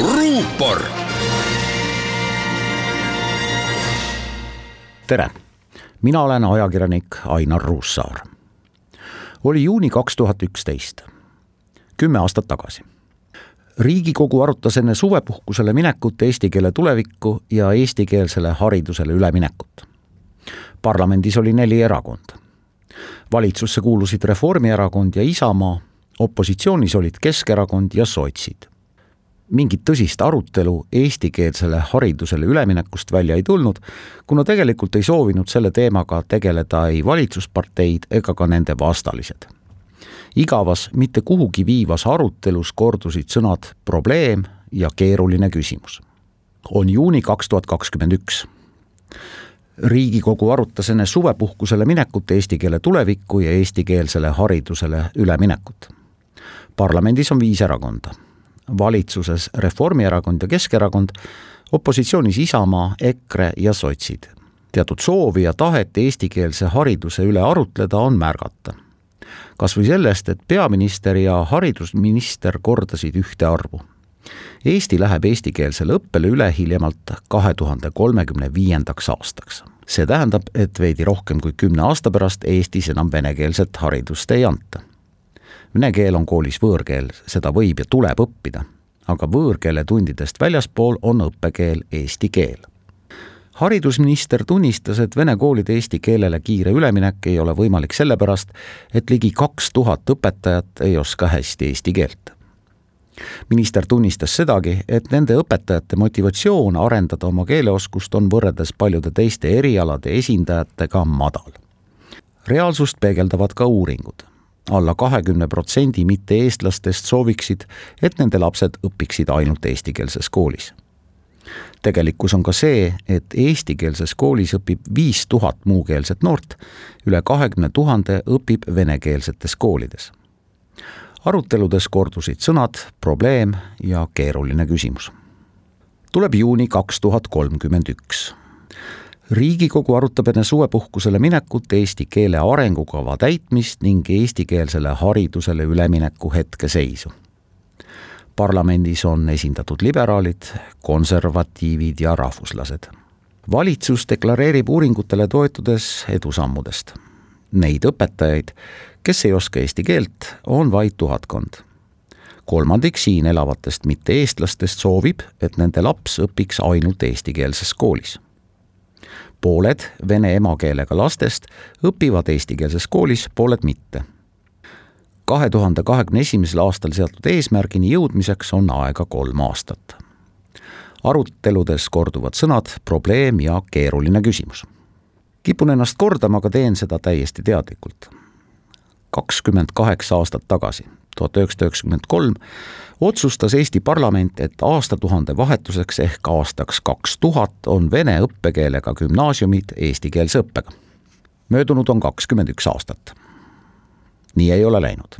ruupor. tere mina olen ajakirjanik Ainar Ruussaar. oli juuni kaks tuhat üksteist, kümme aastat tagasi. riigikogu arutas enne suvepuhkusele minekut eesti keele tulevikku ja eestikeelsele haridusele üleminekut. parlamendis oli neli erakonda. valitsusse kuulusid Reformierakond ja Isamaa, opositsioonis olid Keskerakond ja sotsid mingit tõsist arutelu eestikeelsele haridusele üleminekust välja ei tulnud, kuna tegelikult ei soovinud selle teemaga tegeleda ei valitsusparteid ega ka nende vastalised. igavas, mitte kuhugi viivas arutelus kordusid sõnad probleem ja keeruline küsimus. on juuni kaks tuhat kakskümmend üks riigikogu arutas enne suvepuhkusele minekut eesti keele tulevikku ja eestikeelsele haridusele üleminekut. parlamendis on viis erakonda valitsuses Reformierakond ja Keskerakond, opositsioonis Isamaa, EKRE ja sotsid. teatud soovi ja tahet eestikeelse hariduse üle arutleda on märgata. kas või sellest, et peaminister ja haridusminister kordasid ühte arvu. Eesti läheb eestikeelsele õppele üle hiljemalt kahe tuhande kolmekümne viiendaks aastaks. see tähendab, et veidi rohkem kui kümne aasta pärast Eestis enam venekeelset haridust ei anta Vene keel on koolis võõrkeel, seda võib ja tuleb õppida, aga võõrkeele tundidest väljaspool on õppekeel eesti keel. haridusminister tunnistas, et vene koolide eesti keelele kiire üleminek ei ole võimalik sellepärast, et ligi kaks tuhat õpetajat ei oska hästi eesti keelt minister tunnistas sedagi, et nende õpetajate motivatsioon arendada oma keeleoskust on võrreldes paljude teiste erialade esindajatega madal. reaalsust peegeldavad ka uuringud alla kahekümne protsendi mitte-eestlastest sooviksid, et nende lapsed õpiksid ainult eestikeelses koolis. tegelikkus on ka see, et eestikeelses koolis õpib viis tuhat muukeelset noort, üle kahekümne tuhande õpib venekeelsetes koolides. aruteludes kordusid sõnad probleem ja keeruline küsimus. tuleb juuni kaks tuhat kolmkümmend üks riigikogu arutab enne suvepuhkusele minekut eesti keele arengukava täitmist ning eestikeelsele haridusele ülemineku hetkeseisu. parlamendis on esindatud liberaalid, konservatiivid ja rahvuslased. valitsus deklareerib uuringutele toetudes edusammudest. Neid õpetajaid, kes ei oska eesti keelt, on vaid tuhatkond kolmandik siin elavatest mitte-eestlastest soovib, et nende laps õpiks ainult eestikeelses koolis pooled vene emakeelega lastest õpivad eestikeelses koolis, pooled mitte. kahe tuhande kahekümne esimesel aastal seatud eesmärgini jõudmiseks on aega kolm aastat. aruteludes korduvad sõnad probleem ja keeruline küsimus. kipun ennast kordama, aga teen seda täiesti teadlikult. kakskümmend kaheksa aastat tagasi, tuhat üheksasada üheksakümmend kolm, otsustas Eesti parlament, et aastatuhande vahetuseks ehk aastaks kaks tuhat on vene õppekeelega gümnaasiumid eestikeelse õppega. möödunud on kakskümmend üks aastat. nii ei ole läinud.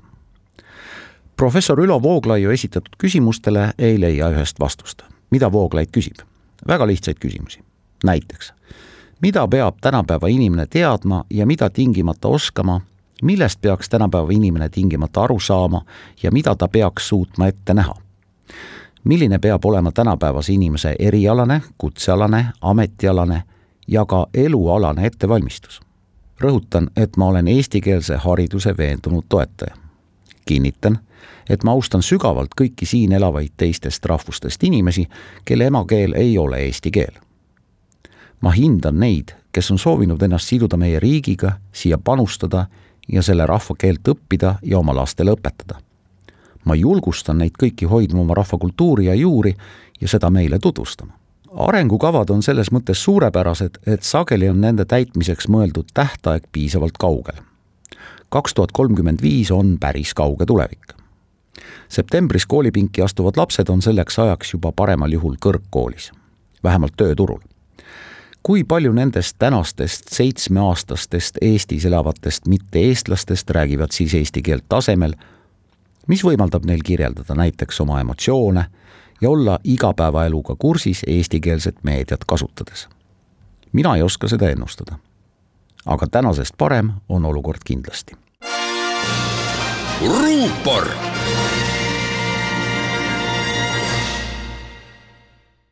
professor Ülo Vooglaiu esitatud küsimustele ei leia ühest vastust. mida Vooglaid küsib? väga lihtsaid küsimusi. näiteks, mida peab tänapäeva inimene teadma ja mida tingimata oskama millest peaks tänapäeva inimene tingimata aru saama ja mida ta peaks suutma ette näha. milline peab olema tänapäevase inimese erialane, kutsealane, ametialane ja ka elualane ettevalmistus. rõhutan, et ma olen eestikeelse hariduse veendunud toetaja. kinnitan, et ma austan sügavalt kõiki siin elavaid teistest rahvustest inimesi, kelle emakeel ei ole eesti keel. ma hindan neid, kes on soovinud ennast siduda meie riigiga, siia panustada ja selle rahva keelt õppida ja oma lastele õpetada. ma julgustan neid kõiki hoidma oma rahva kultuuri ja juuri ja seda meile tutvustama. arengukavad on selles mõttes suurepärased, et sageli on nende täitmiseks mõeldud tähtaeg piisavalt kaugel. kaks tuhat kolmkümmend viis on päris kauge tulevik. septembris koolipinki astuvad lapsed on selleks ajaks juba paremal juhul kõrgkoolis, vähemalt tööturul. Kui palju nendest tänastest seitsmeaastastest Eestis elavatest mitte-eestlastest räägivad siis eesti keelt tasemel, mis võimaldab neil kirjeldada näiteks oma emotsioone ja olla igapäevaeluga kursis eestikeelset meediat kasutades. mina ei oska seda ennustada. aga tänasest parem on olukord kindlasti. ruupor